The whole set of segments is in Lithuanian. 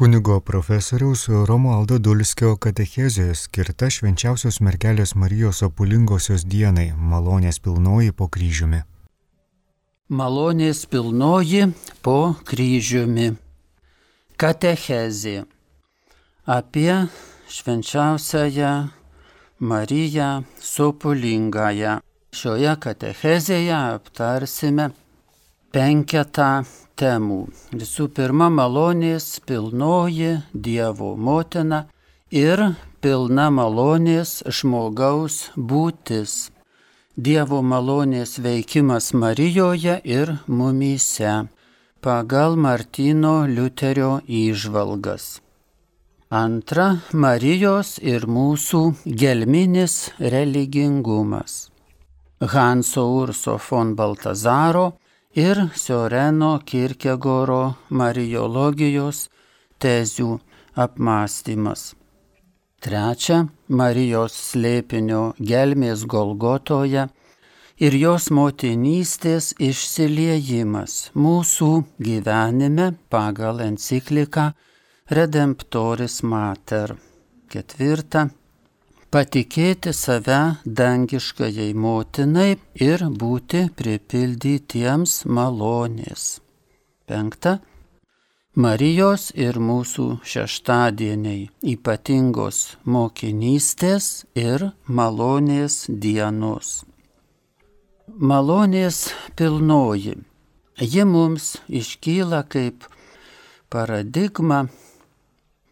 Kunigo profesoriaus Romualdo Dulskio katechezijoje skirta švenčiausios mergelės Marijos apulingosios dienai - malonės pilnoji po kryžiumi. Malonės pilnoji po kryžiumi. Katechezė apie švenčiausiąją Mariją supulingąją. Šioje katechezėje aptarsime penketą temų. Visų pirma, malonės pilnoji Dievo motina ir pilna malonės žmogaus būtis. Dievo malonės veikimas Marijoje ir mumyse pagal Martino Liuterio įžvalgas. Antra - Marijos ir mūsų gelminis religingumas. Hanso Urso von Baltazaro ir Sioreno Kirkegoro Marijologijos tezių apmąstymas. Trečia - Marijos slėpinio gelmės Golgotoje ir jos motinystės išsiliejimas mūsų gyvenime pagal encikliką Redemptoris Mater. Ketvirta patikėti save dangiškajai motinai ir būti pripildytiems malonės. Penkta. Marijos ir mūsų šeštadieniai ypatingos mokinystės ir malonės dienos. Malonės pilnoji. Ji mums iškyla kaip paradigma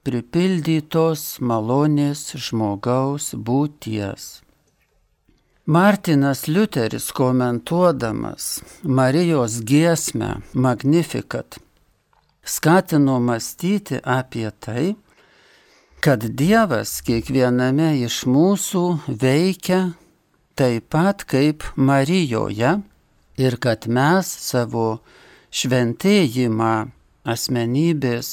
pripildytos malonės žmogaus būties. Martinas Liuteris komentuodamas Marijos giesmę Magnificat skatino mąstyti apie tai, kad Dievas kiekviename iš mūsų veikia taip pat kaip Marijoje ir kad mes savo šventėjimą, asmenybės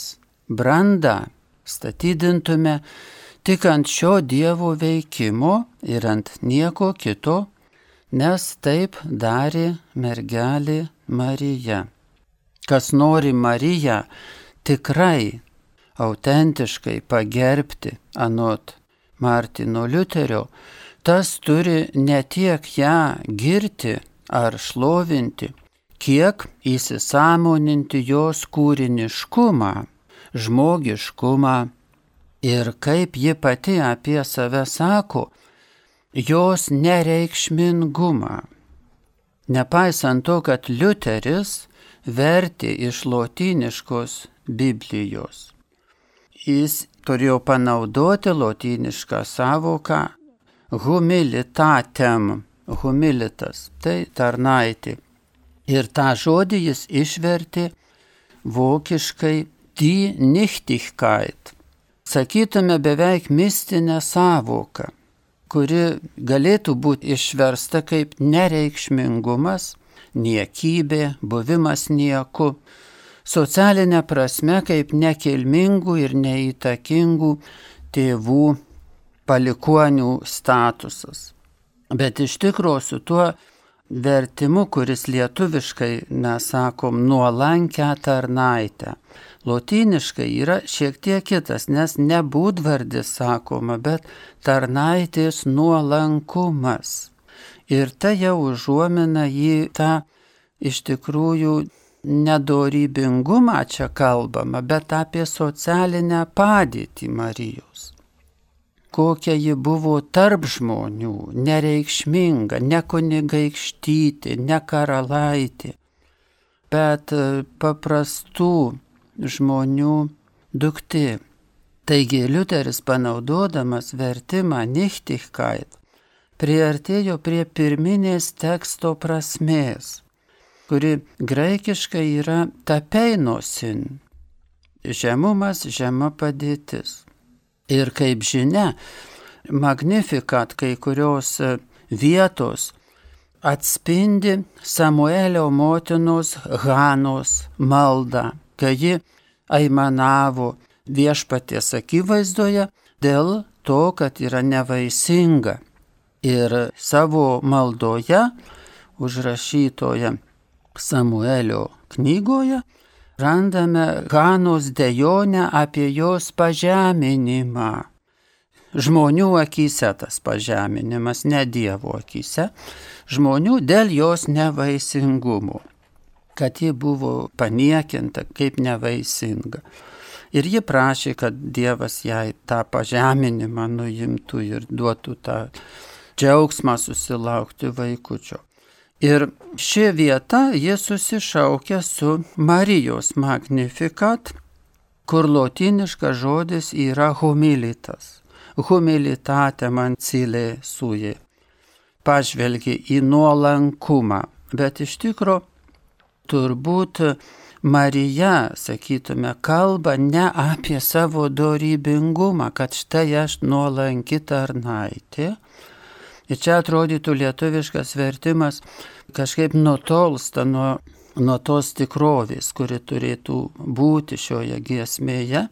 brandą statydintume tik ant šio Dievo veikimo ir ant nieko kito, nes taip darė mergelė Marija. Kas nori Mariją tikrai, autentiškai pagerbti, anot Martino Liuterio, tas turi ne tiek ją girti ar šlovinti, kiek įsisamoninti jos kūriniškumą žmogiškumą ir kaip ji pati apie save sako, jos nereikšmingumą. Nepaisant to, kad Liuteris vertė iš lotyniškos Biblijos. Jis turėjo panaudoti lotynišką savoką humilitatem, humilitas, tai tarnaitė. Ir tą žodį jis išvertė vokiškai die Nichtigkeit. Sakytume beveik mistinę savoką, kuri galėtų būti išversta kaip nereikšmingumas, niekybė, buvimas nieku, socialinė prasme kaip nekilmingų ir neįtakingų tėvų palikonių statusas. Bet iš tikrųjų su tuo vertimu, kuris lietuviškai, mes sakom, nuolankę tarnaitę. Lotyniškai yra šiek tiek kitas, nes ne būdvardis sakoma, bet tarnaitės nuolankumas. Ir ta jau užuomina į tą iš tikrųjų nedorybingumą čia kalbama, bet apie socialinę padėtį Marijos kokia ji buvo tarp žmonių, nereikšminga, ne kunigaikštyti, ne karalaitė, bet paprastų žmonių duktė. Taigi Liuteris panaudodamas vertimą Nichtigkeit priartėjo prie pirminės teksto prasmės, kuri graikiškai yra tapeinosin - žemumas, žema padėtis. Ir kaip žinia, Magnifikat kai kurios vietos atspindi Samuelio motinos Hanos maldą, kai ji aimanavo viešpaties akivaizdoje dėl to, kad yra nevaisinga. Ir savo maldoje užrašytoje Samuelio knygoje randame Hanos dejonę apie jos pažeminimą. Žmonių akise tas pažeminimas, ne Dievo akise, žmonių dėl jos nevaisingumo, kad ji buvo paniekinta kaip nevaisinga. Ir ji prašė, kad Dievas jai tą pažeminimą nuimtų ir duotų tą džiaugsmą susilaukti vaikučio. Ir ši vieta jie susišaukia su Marijos magnifikat, kur lotiniškas žodis yra humilitas. Humilitate man cilė suje. Pažvelgia į nuolankumą, bet iš tikrųjų turbūt Marija, sakytume, kalba ne apie savo dorybingumą, kad štai aš nuolanki tarnaitė. Ir čia atrodytų lietuviškas vertimas kažkaip nutolsta nuo, nuo tos tikrovės, kuri turėtų būti šioje giesmėje,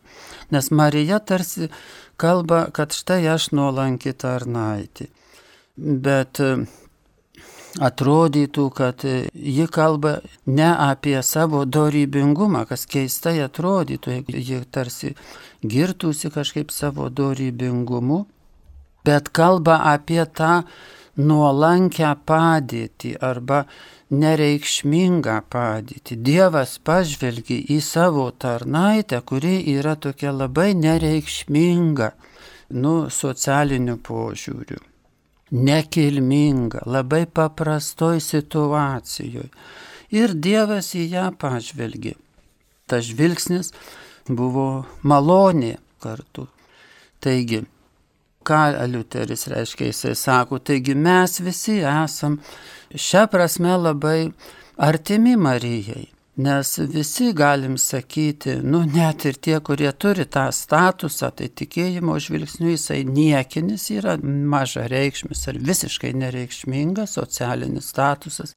nes Marija tarsi kalba, kad štai aš nuolanki tarnaitė. Bet atrodytų, kad ji kalba ne apie savo dorybingumą, kas keistai atrodytų, ji tarsi girtųsi kažkaip savo dorybingumu, bet kalba apie tą nuolankę padėtį arba nereikšmingą padėtį. Dievas pažvelgia į savo tarnaitę, kuri yra tokia labai nereikšminga, nu, socialiniu požiūriu nekilminga, labai paprastoj situacijoje. Ir Dievas į ją pažvelgė. Ta žvilgsnis buvo malonė kartu. Taigi, ką Liuteris reiškia, jisai sako, taigi mes visi esam šią prasme labai artimi Marijai. Nes visi galim sakyti, nu net ir tie, kurie turi tą statusą, tai tikėjimo žvilgsniu jisai niekinis yra maža reikšmis ar visiškai nereikšmingas socialinis statusas.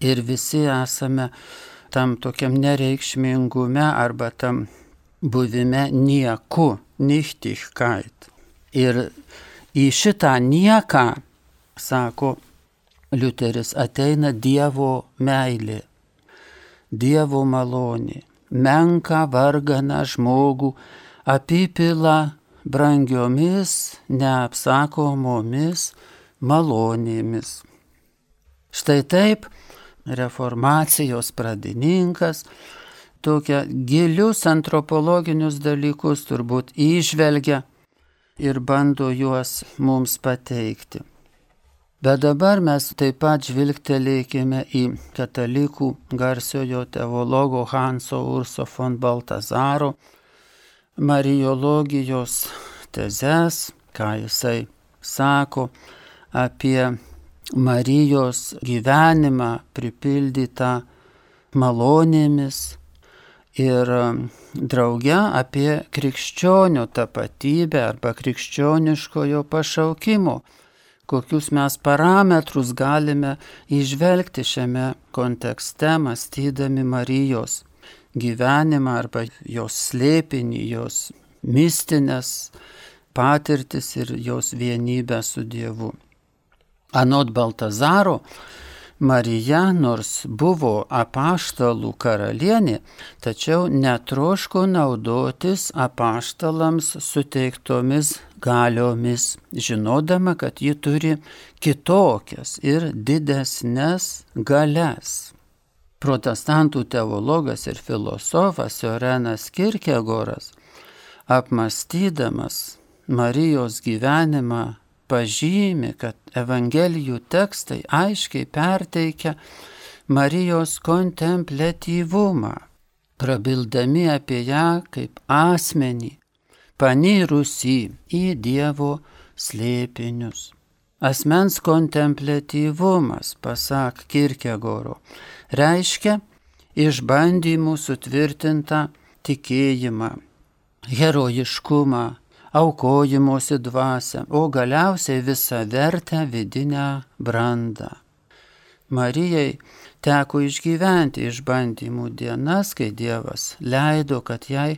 Ir visi esame tam tokiam nereikšmingume arba tam buvime nieku, nichtichkait. Ir į šitą nieką, sako Liuteris, ateina Dievo meilė Dievo malonė, menka vargana žmogų apipila brangiomis, neapsakomomis malonėmis. Štai taip reformacijos pradininkas tokia gilius antropologinius dalykus turbūt išvelgia ir bando juos mums pateikti. Bet dabar mes taip pat žvilgtelėkime į katalikų garsiojo teologo Hanso Urso von Baltazaro Marijologijos tezes, ką jisai sako apie Marijos gyvenimą pripildytą malonėmis ir drauge apie krikščionio tapatybę arba krikščioniškojo pašaukimo kokius mes parametrus galime išvelgti šiame kontekste, mąstydami Marijos gyvenimą arba jos slėpinį, jos mistinės patirtis ir jos vienybę su Dievu. Anot Baltazaro, Marija nors buvo apaštalų karalienė, tačiau netroško naudotis apaštalams suteiktomis galiomis, žinodama, kad ji turi kitokias ir didesnės galias. Protestantų teologas ir filosofas Jorenas Kirkegoras, apmastydamas Marijos gyvenimą pažymi, kad Evangelijų tekstai aiškiai perteikia Marijos kontemplatyvumą, prabildami apie ją kaip asmenį, panyrusi į Dievo slėpinius. Asmens kontemplatyvumas, pasak Kirkegoro, reiškia išbandymų sutvirtintą tikėjimą, herojiškumą, aukojimosi dvasę, o galiausiai visą vertę vidinę brandą. Marijai teko išgyventi išbandymų dienas, kai Dievas leido, kad jai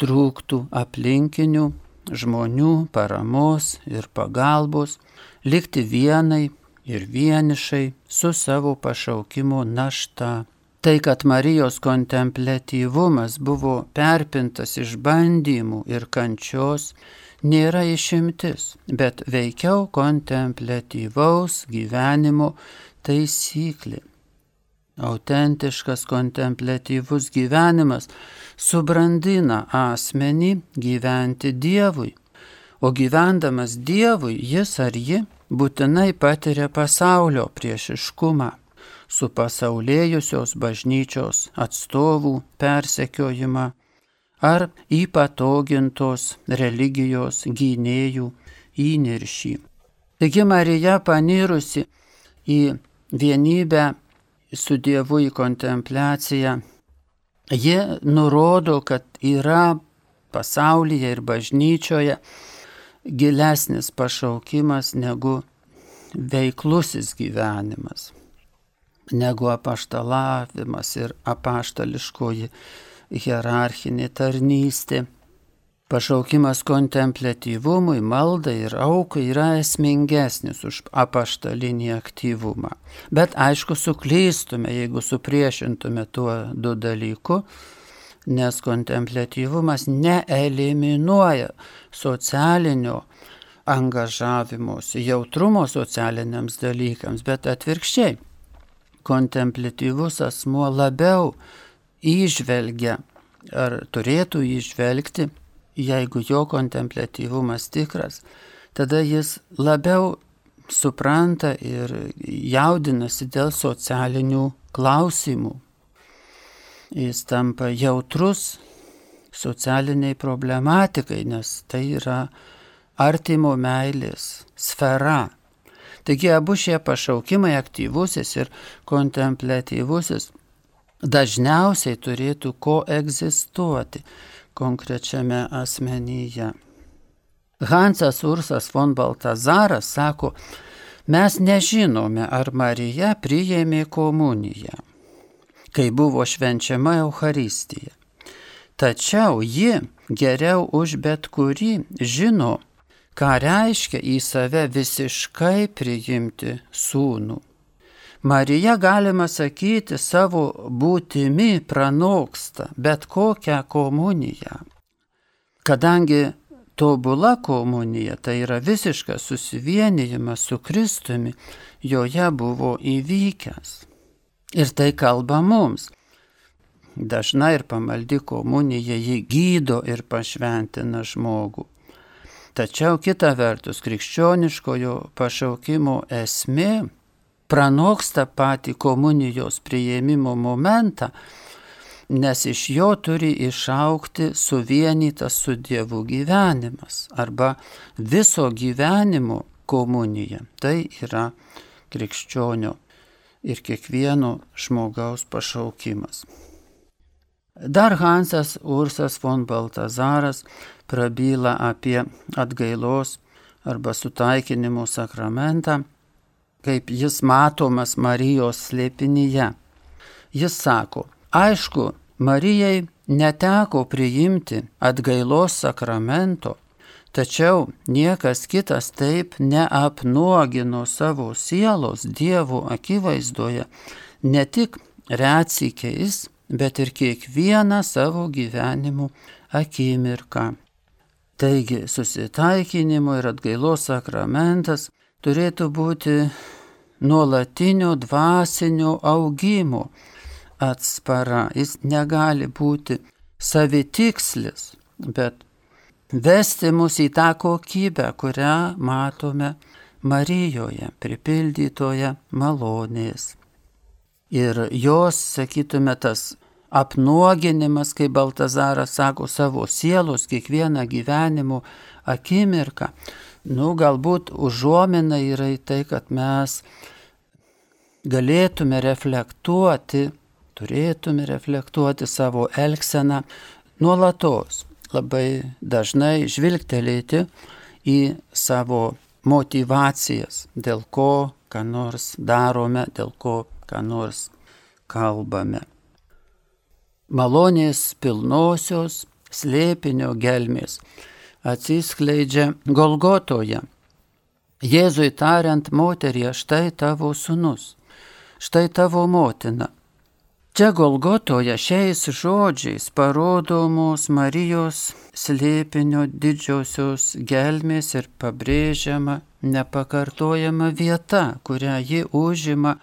trūktų aplinkinių žmonių paramos ir pagalbos, likti vienai ir vienišai su savo pašaukimo našta. Tai, kad Marijos kontemplatyvumas buvo perpintas išbandymų ir kančios, nėra išimtis, bet veikiau kontemplatyvaus gyvenimo taisyklė. Autentiškas kontemplatyvus gyvenimas subrandina asmenį gyventi Dievui, o gyvendamas Dievui jis ar ji būtinai patiria pasaulio priešiškumą su pasaulėjusios bažnyčios atstovų persekiojimą ar įpatogintos religijos gynėjų įniršį. Taigi Marija panirusi į vienybę su Dievu į kontempliaciją, ji nurodo, kad yra pasaulyje ir bažnyčioje gilesnis pašaukimas negu veiklusis gyvenimas, negu apaštalavimas ir apaštališkoji hierarchinė tarnystė. Pašaukimas kontemplatyvumui, maldai ir aukai yra esmingesnis už apaštalinį aktyvumą. Bet aišku, suklystume, jeigu supriešintume tuo du dalyku, nes kontemplatyvumas neeliminuoja socialinio angažavimuose, jautrumo socialiniams dalykams, bet atvirkščiai. Kontemplatyvus asmuo labiau įžvelgia ar turėtų įžvelgti, jeigu jo kontemplatyvumas tikras, tada jis labiau supranta ir jaudinasi dėl socialinių klausimų. Jis tampa jautrus socialiniai problematikai, nes tai yra artimo meilės sfera. Taigi abu šie pašaukimai, aktyvusis ir kontemplatyvusis, dažniausiai turėtų koegzistuoti konkrečiame asmenyje. Hansas Ursas von Baltazaras sako, mes nežinome, ar Marija priėmė komuniją, kai buvo švenčiama Euharistija. Tačiau ji geriau už bet kurį žino, ką reiškia į save visiškai priimti sūnų. Marija, galima sakyti, savo būtimi pranoksta bet kokią komuniją. Kadangi tobula komunija, tai yra visiškas susivienijimas su Kristumi, joje buvo įvykęs. Ir tai kalba mums. Dažna ir pamaldi komunija jį gydo ir pašventina žmogų. Tačiau kita vertus, krikščioniškojo pašaukimo esmė pranoksta patį komunijos prieimimo momentą, nes iš jo turi išaukti suvienytas su Dievu gyvenimas arba viso gyvenimo komunija. Tai yra krikščionio ir kiekvieno žmogaus pašaukimas. Dar Hansas Ursas von Baltazaras prabyla apie atgailos arba sutaikinimo sakramentą, kaip jis matomas Marijos slėpinyje. Jis sako, aišku, Marijai neteko priimti atgailos sakramento, tačiau niekas kitas taip neapnuogino savo sielos Dievo akivaizdoje, ne tik retsykiais, bet ir kiekvieną savo gyvenimų akimirką. Taigi susitaikinimo ir atgailos sakramentas turėtų būti nuolatinio dvasinio augimo atspara. Jis negali būti savitikslis, bet vesti mus į tą kokybę, kurią matome Marijoje, pripildytoje malonės ir jos, sakytume, tas apnuoginimas, kaip Baltazaras sako, savo sielos kiekvieną gyvenimo akimirką, nu galbūt užuomina yra į tai, kad mes galėtume reflektuoti, turėtume reflektuoti savo elgseną nuolatos, labai dažnai žvilgtelėti į savo motivacijas, dėl ko ką nors darome, dėl ko ką nors kalbame. Malonės pilnosios slėpinio gelmės atsiskleidžia Golgotoje. Jėzui tariant moterie, štai tavo sunus, štai tavo motina. Čia Golgotoje šiais žodžiais parodomos Marijos slėpinio didžiosios gelmės ir pabrėžiama nepakartojama vieta, kurią ji užima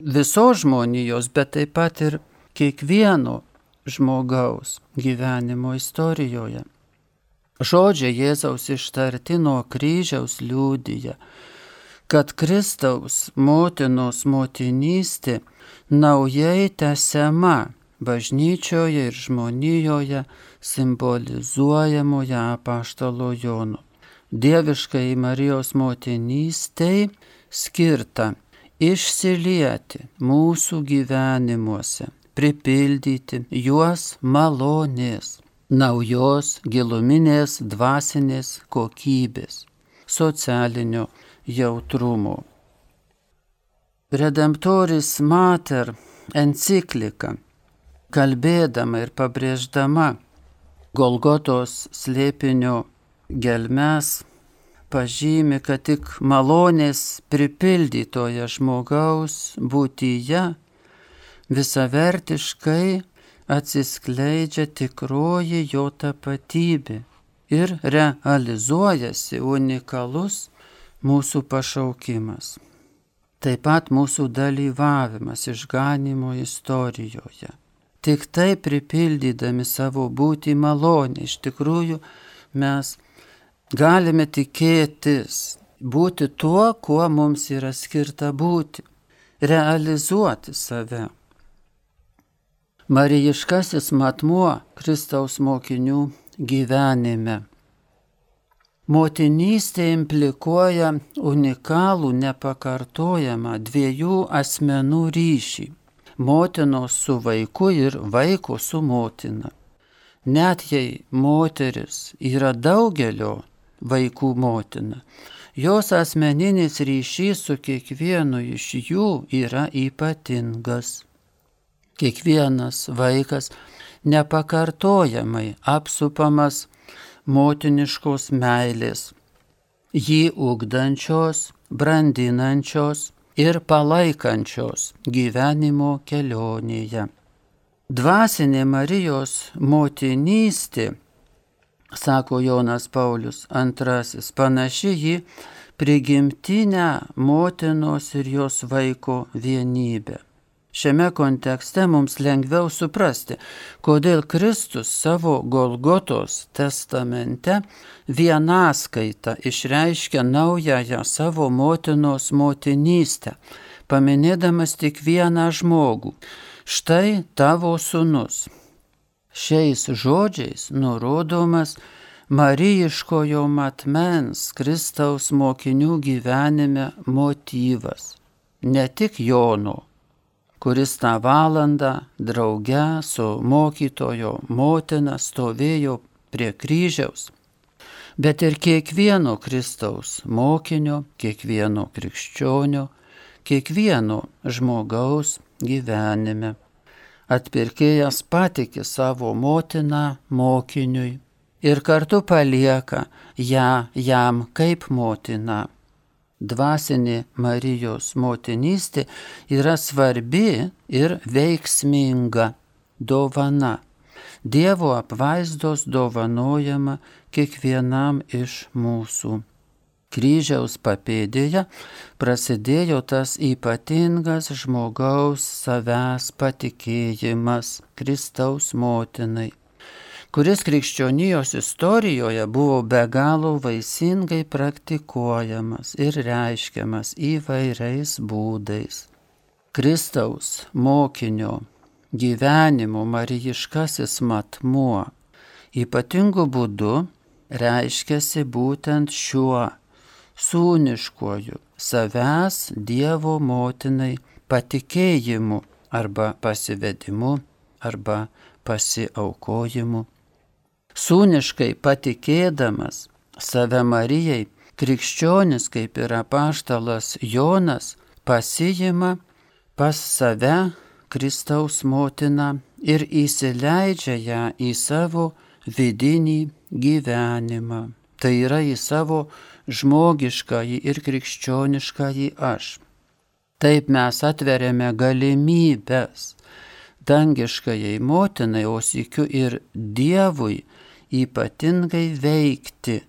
visos žmonijos, bet taip pat ir kiekvieno žmogaus gyvenimo istorijoje. Žodžiai Jėzaus ištarti nuo kryžiaus liūdija, kad Kristaus motinos motinystė naujai tęsiama bažnyčioje ir žmonijoje simbolizuojamoje apaštalo Jono. Dieviškai Marijos motinystei skirta išsilieti mūsų gyvenimuose, pripildyti juos malonės, naujos giluminės dvasinės kokybės, socialinio jautrumo. Redemptoris Mater enciklika, kalbėdama ir pabrėždama Golgotos slėpinio gelmes, pažymi, kad tik malonės pripildytoje žmogaus būtyje visavertiškai atsiskleidžia tikroji jo tapatybė ir realizuojasi unikalus mūsų pašaukimas taip pat mūsų dalyvavimas išganimo istorijoje. Tik tai pripildydami savo būti malonį, iš tikrųjų mes galime tikėtis būti tuo, kuo mums yra skirta būti, realizuoti save. Marijiškasis matmuo Kristaus mokinių gyvenime Motinystė implikuoja unikalų, nepakartojamą dviejų asmenų ryšį - motinos su vaiku ir vaiko su motina. Net jei moteris yra daugelio vaikų motina, jos asmeninis ryšys su kiekvienu iš jų yra ypatingas. Kiekvienas vaikas nepakartojamai apsupamas motiniškos meilės, jį ugdančios, brandinančios ir palaikančios gyvenimo kelionėje. Dvasinė Marijos motinystė, sako Jonas Paulius II, panaši į prigimtinę motinos ir jos vaiko vienybę. Šiame kontekste mums lengviau suprasti, kodėl Kristus savo Golgotos testamente vienaskaita išreiškia naująją savo motinos motinystę, paminėdamas tik vieną žmogų - štai tavo sunus. Šiais žodžiais nurodomas Marijiškojo matmens Kristaus mokinių gyvenime motyvas, ne tik Jono kuris tą valandą drauge su mokytojo motina stovėjo prie kryžiaus, bet ir kiekvieno Kristaus mokinio, kiekvieno krikščionio, kiekvieno žmogaus gyvenime. Atpirkėjas patikė savo motiną mokiniui ir kartu palieka ją jam kaip motina dvasinė Marijos motinystė yra svarbi ir veiksminga dovana. Dievo apvaizdos dovanojama kiekvienam iš mūsų. Kryžiaus papėdėje prasidėjo tas ypatingas žmogaus savęs patikėjimas Kristaus motinai kuris krikščionijos istorijoje buvo be galo vaisingai praktikuojamas ir reiškiamas įvairiais būdais. Kristaus mokinio gyvenimo marijiškasis matmuo ypatingu būdu reiškiasi būtent šiuo sūniškuoju savęs Dievo motinai patikėjimu arba pasivedimu arba pasiaukojimu sūniškai patikėdamas save Marijai, krikščionis, kaip yra paštalas Jonas, pasijima pas save Kristaus motiną ir įsileidžia ją į savo vidinį gyvenimą. Tai yra į savo žmogiškąjį ir krikščioniškąjį aš. Taip mes atveriame galimybės dangiškajai motinai, o sėkiu ir Dievui ypatingai veikti,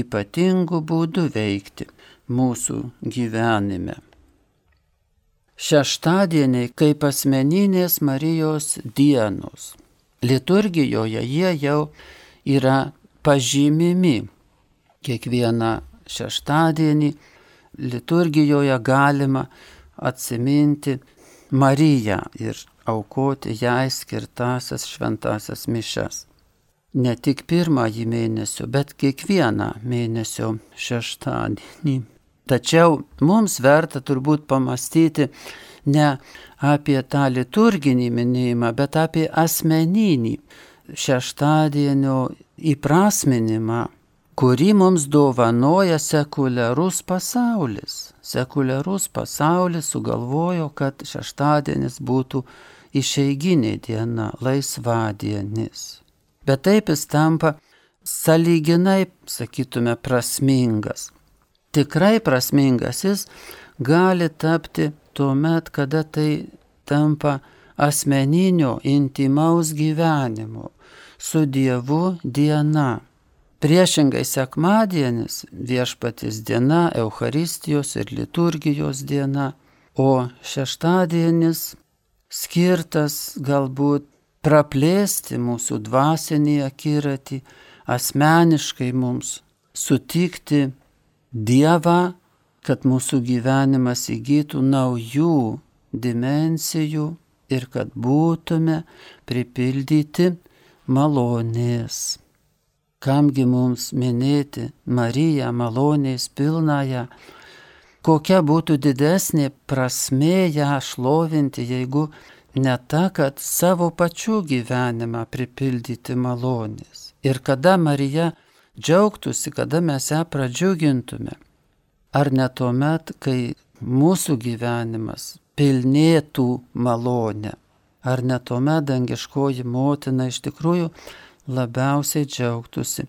ypatingų būdų veikti mūsų gyvenime. Šeštadieniai kaip asmeninės Marijos dienos. Liturgijoje jie jau yra pažymimi. Kiekvieną šeštadienį liturgijoje galima atsiminti Mariją ir aukoti jai skirtasias šventasias mišes. Ne tik pirmąjį mėnesio, bet kiekvieną mėnesio šeštadienį. Tačiau mums verta turbūt pamastyti ne apie tą liturginį minėjimą, bet apie asmeninį šeštadienio įprasminimą, kurį mums dovanoja sekuliarus pasaulis. Sekuliarus pasaulis sugalvojo, kad šeštadienis būtų išeiginė diena, laisvadienis. Bet taip jis tampa saliginai, sakytume, prasmingas. Tikrai prasmingas jis gali tapti tuo met, kada tai tampa asmeninio, intimaus gyvenimo su Dievu diena. Priešingai sekmadienis viešpatis diena, Euharistijos ir liturgijos diena, o šeštadienis skirtas galbūt praplėsti mūsų dvasinį akiratį, asmeniškai mums sutikti Dievą, kad mūsų gyvenimas įgytų naujų dimensijų ir kad būtume pripildyti malonės. Kamgi mums minėti Mariją malonės pilnąją, kokia būtų didesnė prasmė ją šlovinti, jeigu ne ta, kad savo pačių gyvenimą pripildyti malonės. Ir kada Marija džiaugtųsi, kada mes ją pradžiugintume. Ar ne tuo met, kai mūsų gyvenimas pilnėtų malonę. Ar ne tuo met dangiškoji motina iš tikrųjų labiausiai džiaugtųsi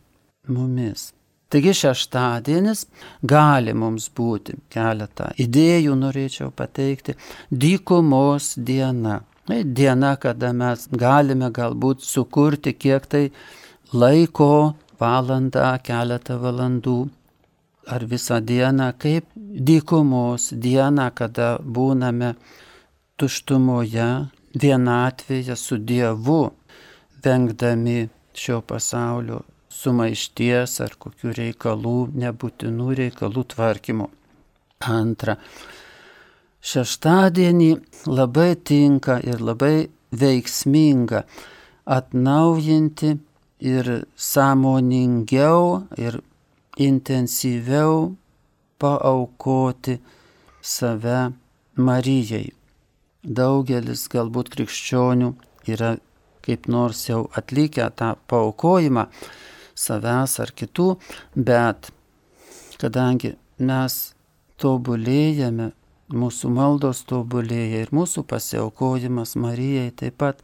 mumis. Taigi šeštadienis gali mums būti keletą idėjų norėčiau pateikti. Dykumos diena. Diena, kada mes galime galbūt sukurti kiek tai laiko, valandą, keletą valandų ar visą dieną, kaip dykumos diena, kada būname tuštumoje, vienatvėje su Dievu, vengdami šio pasaulio sumaišties ar kokių reikalų, nebūtinų reikalų tvarkymo. Antra, šeštadienį labai tinka ir labai veiksminga atnaujinti ir sąmoningiau ir intensyviau paaukoti save Marijai. Daugelis galbūt krikščionių yra kaip nors jau atlikę tą paukojimą, savęs ar kitų, bet kadangi mes tobulėjame, mūsų maldos tobulėja ir mūsų pasiaukojimas Marijai taip pat,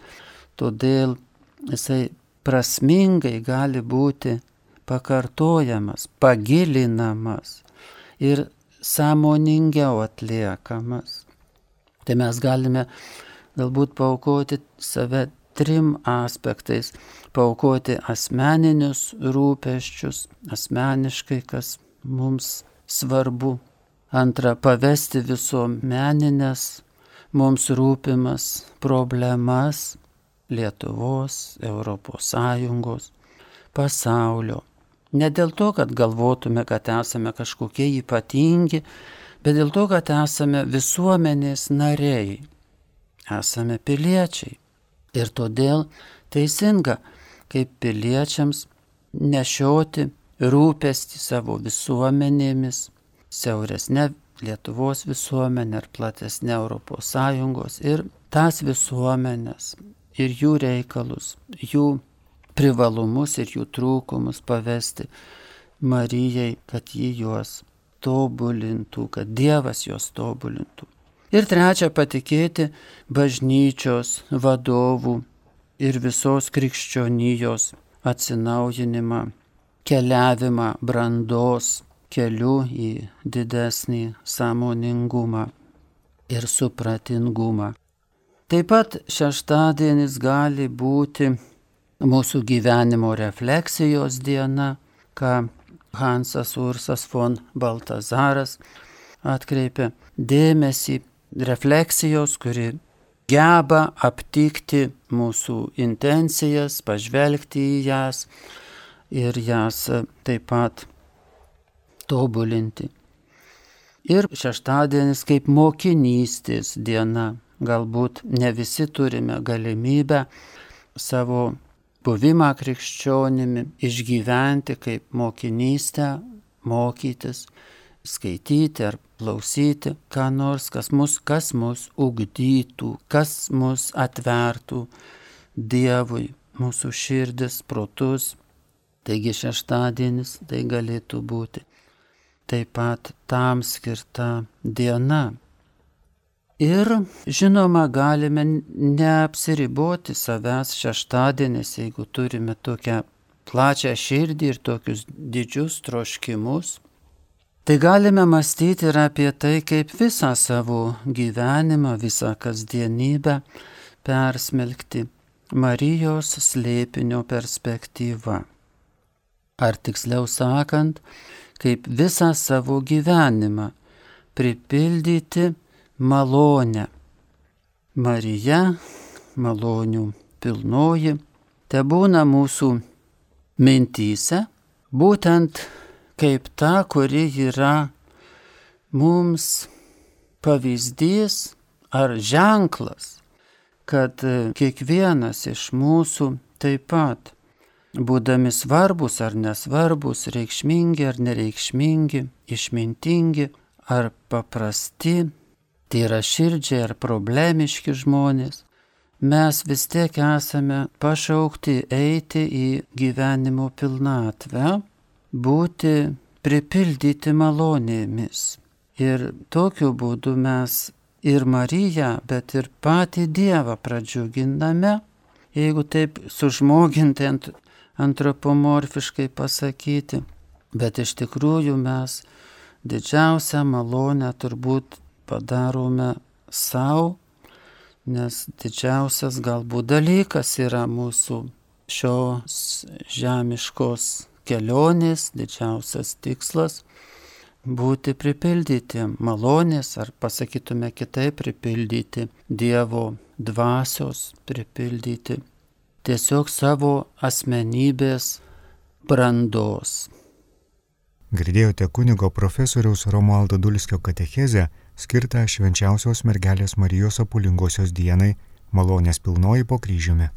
todėl jisai prasmingai gali būti pakartojamas, pagilinamas ir sąmoningiau atliekamas. Tai mes galime galbūt paukoti save trim aspektais paukoti asmeninius rūpeščius, asmeniškai, kas mums svarbu. Antra, pavesti visuomeninės mums rūpimas problemas Lietuvos, ES, pasaulio. Ne dėl to, kad galvotume, kad esame kažkokie ypatingi, bet dėl to, kad esame visuomenės nariai, esame piliečiai. Ir todėl teisinga kaip piliečiams nešioti rūpestį savo visuomenėmis, siauresnė Lietuvos visuomenė ar platesnė ES ir tas visuomenės ir jų reikalus, jų privalumus ir jų trūkumus pavesti Marijai, kad ji juos tobulintų, kad Dievas juos tobulintų. Ir trečia, patikėti bažnyčios vadovų ir visos krikščionijos atsinaujinimą, keliavimą brandos keliu į didesnį sąmoningumą ir supratingumą. Taip pat šeštadienis gali būti mūsų gyvenimo refleksijos diena, ką Hansas Ursas von Baltazaras atkreipia dėmesį refleksijos, kuri geba aptikti mūsų intencijas, pažvelgti į jas ir jas taip pat tobulinti. Ir šeštadienis kaip mokinystės diena. Galbūt ne visi turime galimybę savo buvimą krikščionimi išgyventi kaip mokinystę, mokytis, skaityti ar klausyti, ką nors, kas mus, kas mus ugdytų, kas mus atvertų Dievui, mūsų širdis, protus. Taigi šeštadienis tai galėtų būti taip pat tam skirta diena. Ir žinoma, galime neapsiriboti savęs šeštadienis, jeigu turime tokią plačią širdį ir tokius didžius troškimus. Tai galime mąstyti ir apie tai, kaip visą savo gyvenimą, visą kasdienybę persmelkti Marijos slėpinio perspektyva. Ar tiksliau sakant, kaip visą savo gyvenimą pripildyti malonę. Marija, malonių pilnoji, te būna mūsų mintyse, būtent kaip ta, kuri yra mums pavyzdys ar ženklas, kad kiekvienas iš mūsų taip pat būdami svarbus ar nesvarbus, reikšmingi ar nereikšmingi, išmintingi ar paprasti, tai yra širdžiai ar problemiški žmonės, mes vis tiek esame pašaukti eiti į gyvenimo pilnatvę, būti pripildyti malonėmis. Ir tokiu būdu mes ir Mariją, bet ir patį Dievą pradžiuginame, jeigu taip sužmoginti ant antropomorfiškai pasakyti, bet iš tikrųjų mes didžiausią malonę turbūt padarome savo, nes didžiausias galbūt dalykas yra mūsų šios žemiškos kelionės, didžiausias tikslas būti pripildyti malonės, ar pasakytume kitaip, pripildyti Dievo dvasios, pripildyti tiesiog savo asmenybės brandos. Girdėjote kunigo profesoriaus Romualdo Dulskio katechezę skirtą švenčiausios mergelės Marijos apulingosios dienai malonės pilnoji po kryžiumi.